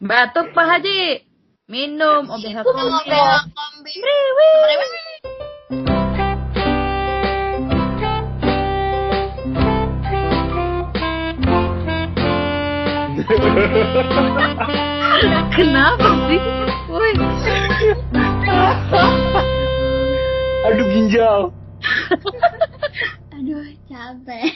Batuk Pak Haji. Minum kombi. kombi. Kenapa sih? Woi. Aduh ginjal. Aduh, capek.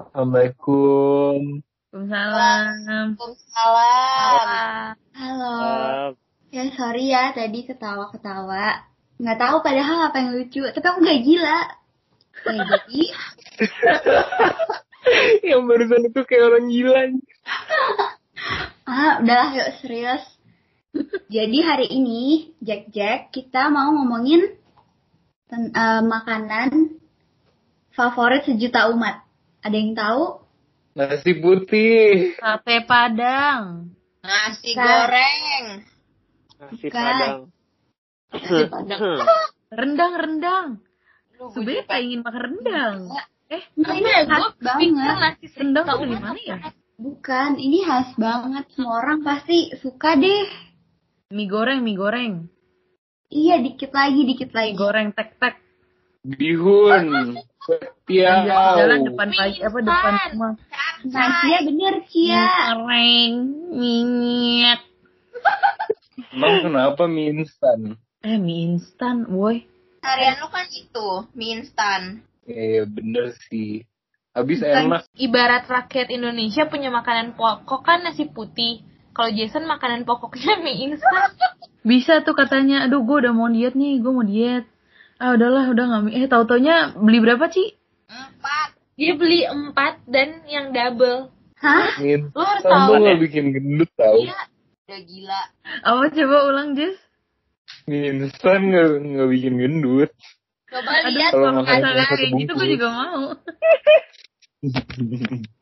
Assalamualaikum. Waalaikumsalam. Waalaikumsalam. Halo. Maaf. Ya sorry ya tadi ketawa-ketawa. Nggak tahu padahal apa yang lucu. Tapi aku nggak gila. Ya, jadi Yang barusan itu kayak orang gila. ah udahlah yuk serius. Jadi hari ini Jack Jack kita mau ngomongin ten- eh, makanan favorit sejuta umat. Ada yang tahu? Nasi putih. Sate Padang. Nasi Bukan. goreng. Nasi Bukan. padang. Rendang, rendang. Lu Sebenarnya gue pengen makan rendang. Eh, Nah, ini khas banget. nasi rendang tuh dari mana ya? Bukan, ini khas banget. Semua orang pasti suka deh. Mie goreng, mie goreng. Iya, dikit lagi, dikit Mie lagi. goreng tek-tek. Bihun. Tiaw. Jalan depan pagi apa depan rumah. Nah, Cia bener, Cia. Goreng, minyak. Emang kenapa mie instan? Eh, mie instan, woi. Harian lu kan itu, mie instan. Eh bener sih. Habis Bukan. enak. ibarat rakyat Indonesia punya makanan pokok kan nasi putih. Kalau Jason makanan pokoknya mie instan. Bisa tuh katanya, aduh gue udah mau diet nih, gue mau diet. Ah udahlah, udah nggak Eh tau taunya beli berapa Ci? Empat. Dia beli empat dan yang double. Hah? Lu harus tahu bikin gendut tau. Iya. Udah gila. Apa coba ulang Jess? Instan nggak nggak bikin gendut. Coba lihat kalau misalnya kayak gitu gue juga mau.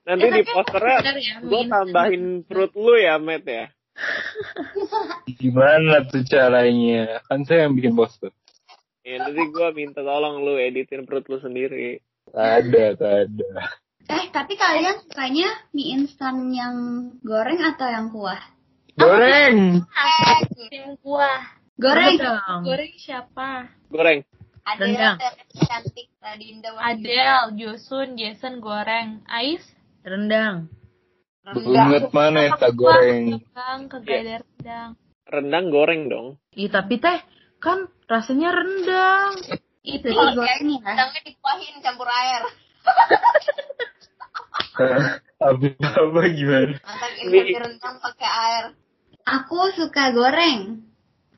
Nanti Eh, di tapi posternya ya, gue tambahin perut lu ya, Matt ya. Gimana tuh caranya? Kan saya yang bikin poster. Ya, nanti gue minta tolong lu editin perut lu sendiri. Ada, ada. Eh, tapi kalian sukanya mie instan yang goreng atau yang kuah? Goreng. Tim kuah. Goreng. Rendang. Goreng siapa? Goreng. Ada Rendang. yang cantik Radinda Adele, Josun, Jason goreng. Ais? Rendang. Banget mana tak goreng. Rendang, ada rendang. Rendang goreng dong. Ih tapi teh kan rasanya rendang. Itu Jadi goreng ya. Rendangnya dikuahin campur air. apa apa gimana? Mantap ini rendang pakai air. Aku suka goreng.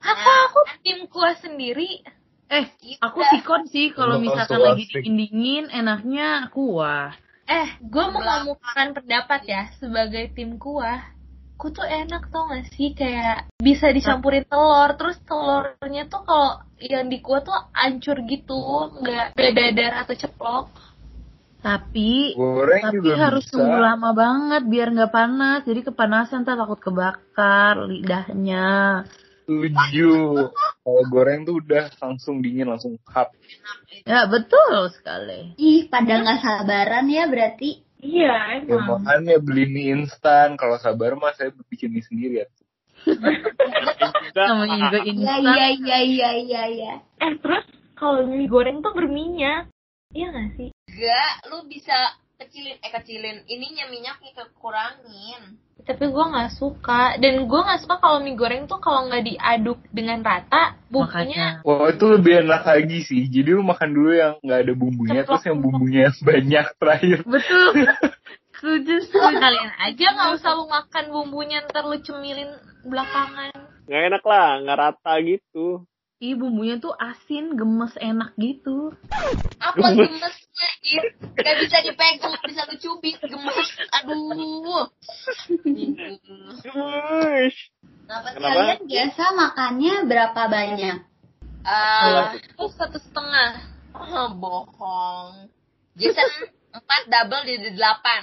apa aku tim kuah sendiri? Eh, aku Iya. sikon sih kalau misalkan lagi dingin enaknya kuah. Eh, gue mau ngomongkan pendapat ya sebagai tim kuah. Ku tuh enak tau gak sih kayak bisa dicampurin telur, terus telurnya tuh kalau yang di kuah tuh hancur gitu, nggak nggak dadar atau ceplok. Tapi Goreng tapi juga harus bisa. tunggu lama banget biar nggak panas. Jadi kepanasan tak takut kebakar lidahnya. Setuju. Kalau goreng tuh udah langsung dingin, langsung hap. Ya betul sekali. Ih, pada nggak sabaran ya berarti. Iya Ya makanya beli mie instan. Kalau sabar mah saya bikin mie sendiri ya. Juga, Namanya juga Iya, instan. iya, iya, iya, iya, iya. Eh terus kalau mie goreng tuh berminyak, iya gak sih? Enggak, lu bisa kecilin eh kecilin ininya minyaknya kekurangin. Tapi gue nggak suka dan gue nggak suka kalau mie goreng tuh kalau nggak diaduk dengan rata bumbunya Makanya. Wah itu lebih enak lagi sih. Jadi lu makan dulu yang nggak ada bumbunya, terus yang bumbunya banyak terakhir. Betul. Setuju, setuju. kalian aja nggak usah lu makan bumbunya ntar lu cemilin belakangan. nggak enak lah, nggak rata gitu. Ih bumbunya tuh asin, gemes, enak gitu. Apa gemesnya? Gak bisa dipegang, gak bisa lu cubit, gemes. Aduh. Gemes. Kenapa sih? Kenapa? Kalian biasa makannya berapa banyak? Eh, Itu satu setengah. oh, bohong. Jason empat double di delapan.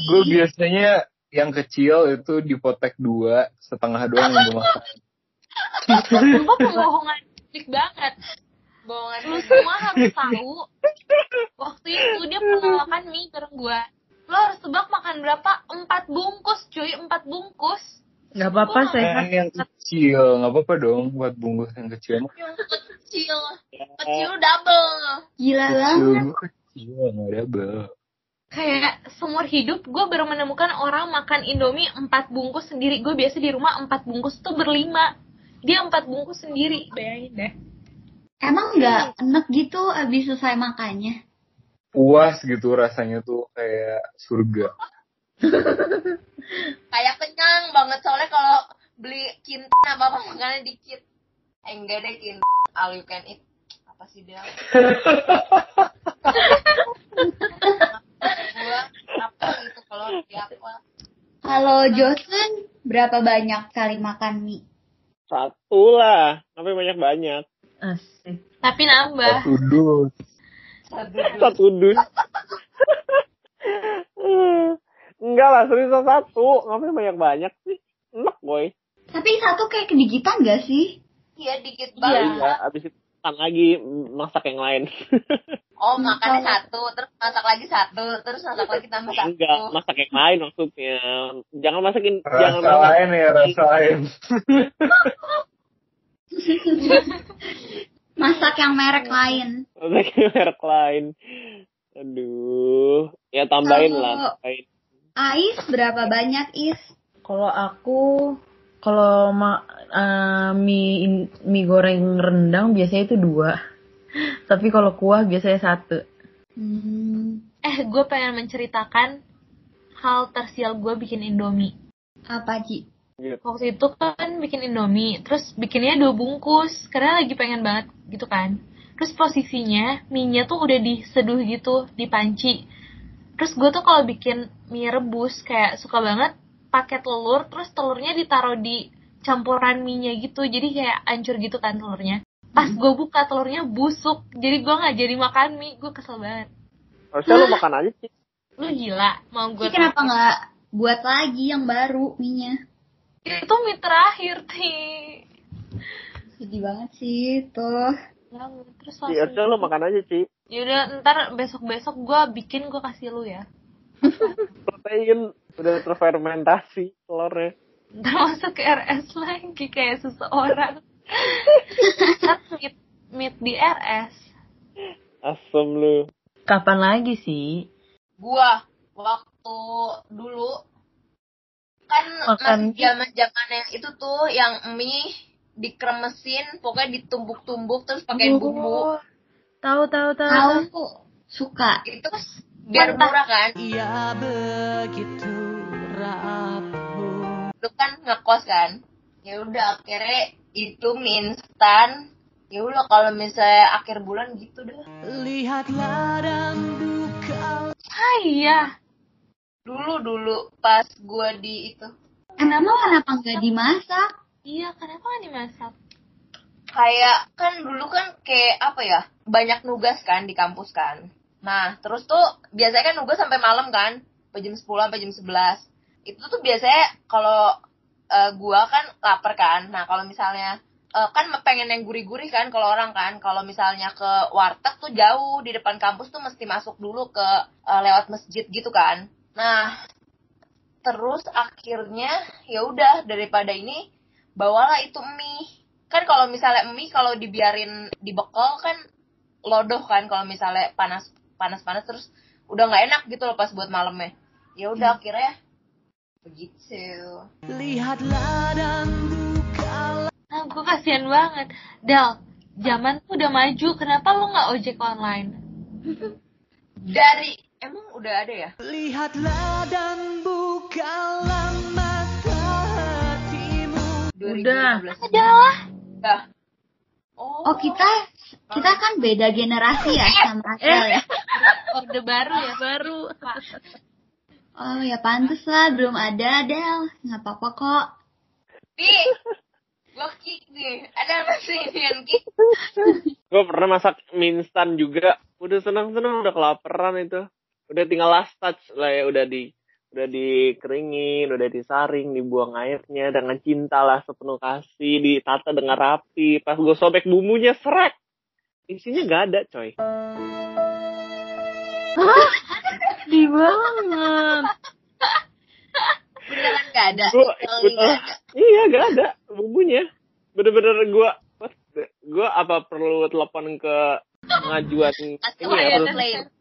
Gue biasanya yang kecil itu dipotek dua, setengah doang yang gue makan. Sumpah pembohongan dik banget. Bohongan Lu semua harus tahu. Waktu itu dia pernah makan mie bareng gua. lo harus tebak makan berapa empat bungkus cuy empat bungkus Gak apa-apa sehat. Eh, yang kecil, nggak apa-apa dong buat bungkus yang kecil. Yang kecil. Kecil double. Gila banget. Kecil, kecil, nggak double. kayak seumur hidup gue baru menemukan orang makan indomie empat bungkus sendiri gue biasa di rumah empat bungkus tuh berlima dia empat bungkus sendiri bayangin deh Emang nggak enek gitu abis selesai makannya? Puas gitu rasanya tuh kayak surga. Kayak kenyang banget soalnya kalau beli kintan apa apa makannya dikit. Eh enggak deh kintan. All you can eat. Apa sih dia? Gua apa gitu kalau di apa? Kalau Jocelyn berapa banyak kali makan mie? Satu lah. Tapi banyak-banyak. Asik. tapi nambah Satu dus. Satu dus. Enggak lah, serius satu. Ngapain banyak-banyak sih? Enak, boy. Tapi satu kayak kedigitan gak sih? Iya dikit Iya. banget. Iya, abis itu makan lagi, masak yang lain. Oh makannya satu, terus masak lagi satu, terus masak lagi tambah satu. Enggak, masak yang lain maksudnya. Jangan masakin, jangan Rasa masak. lain ya, rasa lain. Masak yang merek lain. Masak yang merek lain. Aduh. Ya tambahin Kalau- lah. Tambahin. Ais berapa banyak Is? Kalau aku kalau ma eh, mie mie goreng rendang biasanya itu dua. Tapi kalau kuah biasanya satu. Hmm, eh gue pengen menceritakan hal tersial gue bikin indomie. Apa Ci? waktu itu kan bikin indomie terus bikinnya dua bungkus. Karena lagi pengen banget gitu kan. Terus posisinya mie-nya tuh udah diseduh gitu di panci terus gue tuh kalau bikin mie rebus kayak suka banget pakai telur terus telurnya ditaruh di campuran mie-nya gitu jadi kayak hancur gitu kan telurnya pas gue buka telurnya busuk jadi gue nggak jadi makan mie gue kesel banget Harusnya lu makan aja sih. lu gila mau gue kenapa nggak buat lagi yang baru mie-nya? itu mie terakhir ti Sedih banget sih tuh. terus Ci, harusnya lu makan aja sih. Yaudah ntar besok-besok gue bikin gue kasih lu ya Protein udah terfermentasi telurnya. Ntar masuk ke RS lagi kayak seseorang meet, meet di RS Asem lu. Kapan lagi sih? Gua waktu dulu kan Makan. masih zaman zamannya itu tuh yang mie dikremesin, pokoknya ditumbuk-tumbuk terus pakai bumbu. Tahu tahu tahu. Tahu suka. Itu biar Mantap. murah kan. Itu kan ngekos kan. Ya udah akhirnya itu mie instan. Ya udah kalau misalnya akhir bulan gitu dah. Ah iya Dulu dulu pas gua di itu Emang kenapa nggak dimasak? Iya kenapa gak dimasak? kayak kan dulu kan kayak apa ya banyak nugas kan di kampus kan nah terus tuh biasanya kan nugas sampai malam kan sampai jam 10 sampai jam 11 itu tuh biasanya kalau eh, gua kan lapar kan. Nah kalau misalnya eh, kan pengen yang gurih-gurih kan kalau orang kan. Kalau misalnya ke warteg tuh jauh di depan kampus tuh mesti masuk dulu ke eh, lewat masjid gitu kan. Nah terus akhirnya ya udah daripada ini bawalah itu mie. Kan kalau misalnya mie kalau dibiarin dibekal kan lodoh kan kalau misalnya panas panas panas terus udah nggak enak gitu loh pas buat malamnya. Ya udah akhirnya begitu Nah gue kasihan banget Del zaman tuh udah maju kenapa lu gak ojek online? dari emang udah ada ya Udah. 2015 Ada lah Udah. oh, Oh kita kita kan beda generasi ya sama Rachel ya. orde baru ya Baru. Oh ya pantes lah belum ada Del. Nggak apa-apa kok. nih gua kick nih ada apa sih ini yang kick Gue pernah masak mie instan juga. Udah senang-senang, udah kelaparan itu. Udah tinggal last touch lah ya, udah di udah dikeringin, udah disaring, dibuang airnya dengan cinta lah sepenuh kasih, ditata dengan rapi. Pas gue sobek bumbunya seret. Isinya gak ada, coy. Di banget. Beneran gak ada. Gua, ada. iya gak ada bumbunya. Bener-bener gue gue apa perlu telepon ke pengajuan ini ya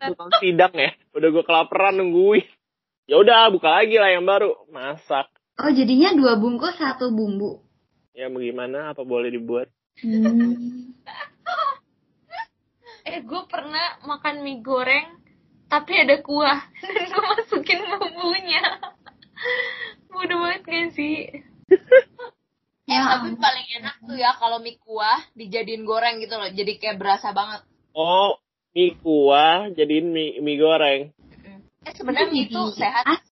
tukang sidang ya udah gue kelaparan nungguin ya udah buka lagi lah yang baru masak Oh jadinya dua bungkus satu bumbu. ya mau gimana apa boleh dibuat Hmm. Eh, gue pernah makan mie goreng, tapi ada kuah. Dan gue masukin bumbunya. Bodoh banget gak sih? Eh, tapi paling enak tuh ya kalau mie kuah dijadiin goreng gitu loh. Jadi kayak berasa banget. oh mie kuah jadiin mie, mie goreng Eh sebenarnya mie itu sehat.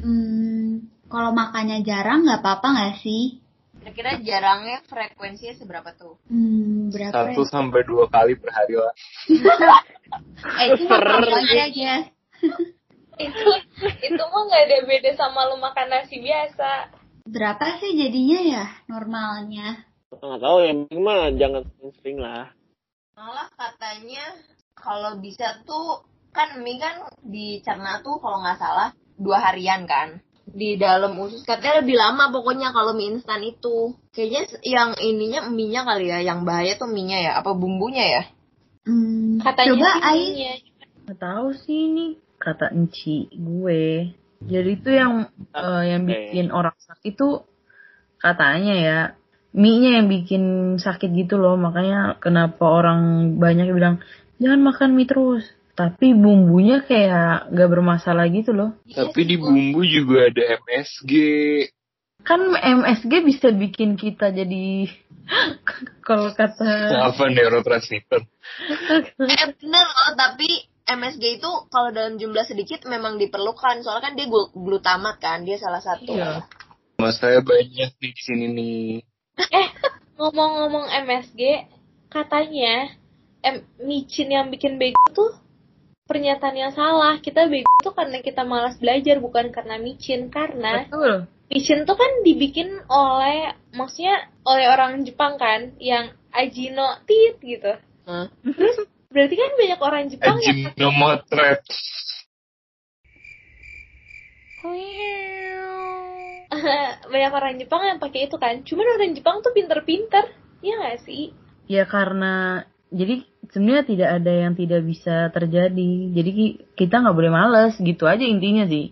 Hmm, kalau makannya jarang nggak apa-apa nggak sih? Kira-kira jarangnya frekuensinya seberapa tuh? Hmm, berapa? Satu ya? sampai dua kali per hari lah. Eh, itu makan aja. Itu itu mah gak ada beda sama lu makan nasi biasa. Berapa sih jadinya ya normalnya? nggak tahu yang penting mah jangan sering-sering lah Malah katanya kalau bisa tuh kan mie kan dicerna tuh kalau nggak salah dua harian kan di dalam usus katanya lebih lama pokoknya kalau mie instan itu kayaknya yang ininya mie-nya kali ya yang bahaya tuh mie-nya ya apa bumbunya ya Hmm, Katanya coba sih ininya. Nggak tahu sih ini kata enci gue. Jadi itu yang eh, yang bikin orang sakit tuh katanya ya mie-nya yang bikin sakit gitu loh. Makanya kenapa orang banyak yang bilang jangan makan mie terus. Tapi bumbunya kayak gak bermasalah gitu loh. Tapi di bumbu juga ada MSG. Kan MSG bisa bikin kita jadi kalau kata Apa neurotransmitter? eh bener loh tapi MSG itu kalau dalam jumlah sedikit memang diperlukan soalnya kan dia glu- glutamat kan dia salah satu Iya. Mas saya banyak nih di sini nih. Eh, ngomong-ngomong MSG, katanya em, micin yang bikin bego tuh pernyataan yang salah. Kita bego tuh karena kita malas belajar, bukan karena micin. Karena betul. micin tuh kan dibikin oleh, maksudnya oleh orang Jepang kan, yang ajino tit gitu. Hah? Terus berarti kan banyak orang Jepang yang Ajinomotrep. banyak orang Jepang yang pakai itu kan. Cuman orang Jepang tuh pinter-pinter, Iya gak sih? Ya karena jadi sebenarnya tidak ada yang tidak bisa terjadi. Jadi ki- kita nggak boleh males. Gitu aja intinya sih.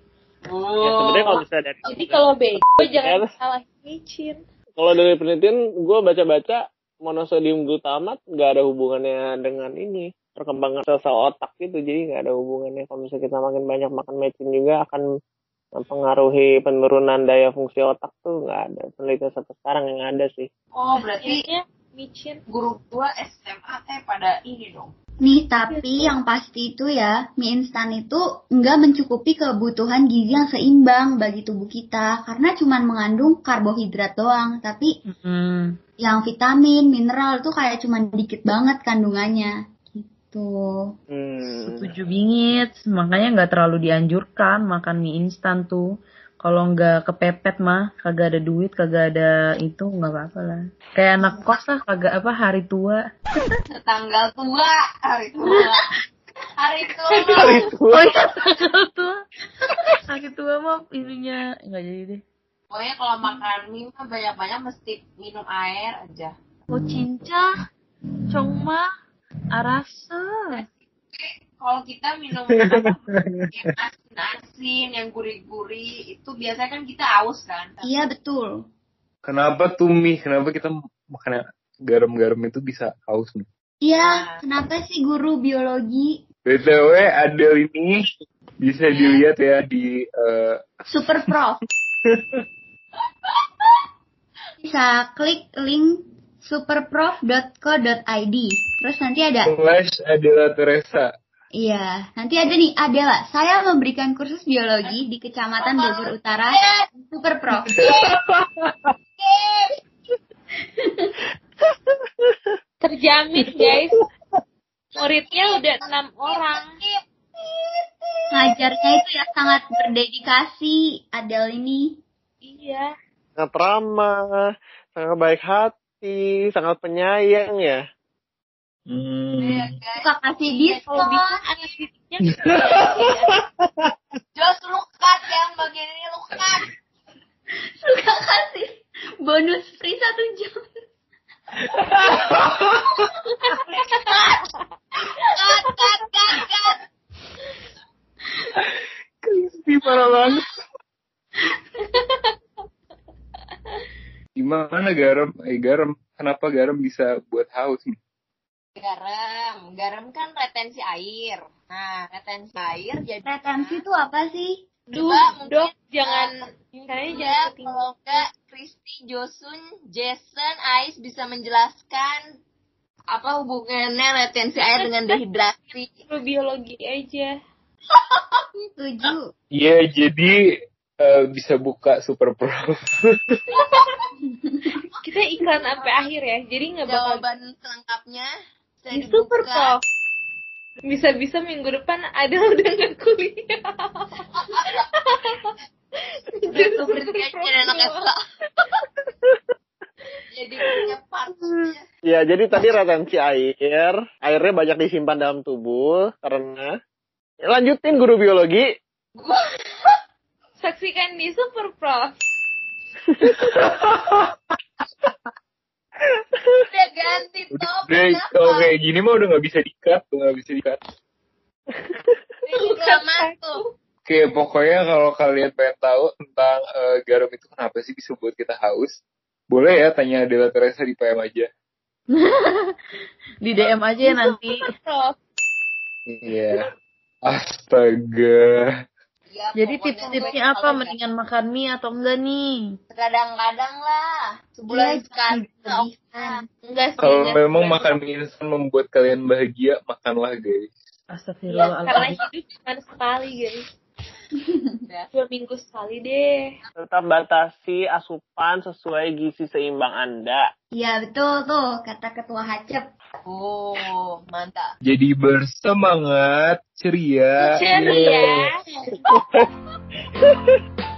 ya sebenarnya kalau bisa dari Jadi kalau bego jangan salah micin. kalau dari penelitian gue baca-baca monosodium glutamat nggak ada hubungannya dengan ini perkembangan sel-sel otak gitu. Jadi nggak ada hubungannya. Kalau misalnya kita makin banyak makan mecin juga akan mempengaruhi penurunan daya fungsi otak tuh nggak ada. Penelitian sampai sekarang yang ada sih. Oh berarti Intinya micin. guru gua SMA teh pada ini dong Nih, tapi yang pasti itu ya, mie instan itu nggak mencukupi kebutuhan gizi yang seimbang bagi tubuh kita. Karena cuma mengandung karbohidrat doang. Tapi Hmm. yang vitamin, mineral itu kayak cuma dikit banget kandungannya. Gitu. hmm. Setuju bingit, makanya nggak terlalu dianjurkan makan mie instan tuh. Kalau nggak kepepet mah, kagak ada duit, kagak ada itu nggak apa-apa lah. Kayak anak kos lah, kagak apa hari tua. tanggal tua hari tua hari tua Hari tua. Oh iya, tanggal tua. Hari tua mah ininya nggak jadi deh. pokoknya kalau makan mie mah banyak-banyak mesti minum air aja Oh cinca, congma, arasa. Kalau kita minum yang asin-asin yang gurih-gurih itu biasanya kan kita aus kan Iya, betul. Kenapa tuh mie? Kenapa kita makan garam-garam itu bisa haus nih? Iya, kenapa sih guru biologi BTW Adele ini bisa dilihat ya di eh, Super Prof? Bisa klik link superprof.co.id. Terus nanti ada Flash Adela Teresa. Iya, nanti ada nih Adela. Saya memberikan kursus biologi di Kecamatan Bogor Utara. Super Prof. Terjamin guys. Muridnya udah enam orang. Ngajarnya itu ya sangat berdedikasi Adel ini. Iya. sangat ramah sangat baik hati sangat penyayang ya Hmm. Iya, Suka kasih diskon. Anak didiknya. Jos luka yang bagian ini. Suka kasih bonus free satu jam. cut, cut, cut, cut, cut. Crispy parah banget. Gimana garam? Eh garam, kenapa garam bisa buat haus nih? Garam, garam kan retensi air. Nah, retensi air jadi Retensi itu apa sih? Duh, mungkin, dok, jangan kayaknya ya, jangan kalau enggak Kristi, Josun, Jason, Ais bisa menjelaskan apa hubungannya retensi air dengan dehidrasi. Biologi aja. Setuju. Iya, jadi eh, bisa buka Super Pro. Kita iklan sampai akhir ya, jadi nggak bakal Jawaban selengkapnya saya di super prof. Bisa-bisa minggu depan ada udah nggak kuliah. Itu berarti aja anak FK. Jadi punya partnya. Ya, jadi tadi retensi air, airnya banyak disimpan dalam tubuh karena lanjutin guru biologi. Saksikan di super prof. Udah ganti topik Udah, apa? kalau kayak gini mah udah nggak bisa dikat, tuh nggak bisa dikat. Masuk. Oke, pokoknya kalau kalian pengen tahu tentang eh, garam itu kenapa sih bisa buat kita haus, boleh ya tanya Dela Teresa di PM aja. Di DM aja ya nanti. Iya. Astaga. Ya, Jadi tips-tipsnya apa? Mendingan makan mie atau enggak nih? Kadang-kadang lah. Sebulan Iya, sekali. Enggak sih. Kalau enggak. memang makan mie instan membuat kalian bahagia, makanlah guys. Karena Astagfirullahaladzim. hidup cuma sekali guys. Ya. Dua minggu sekali deh. Tetap batasi asupan sesuai gizi seimbang Anda. Iya betul tuh kata ketua Hacep. Oh, mantap. Jadi bersemangat, ceria. Ceria.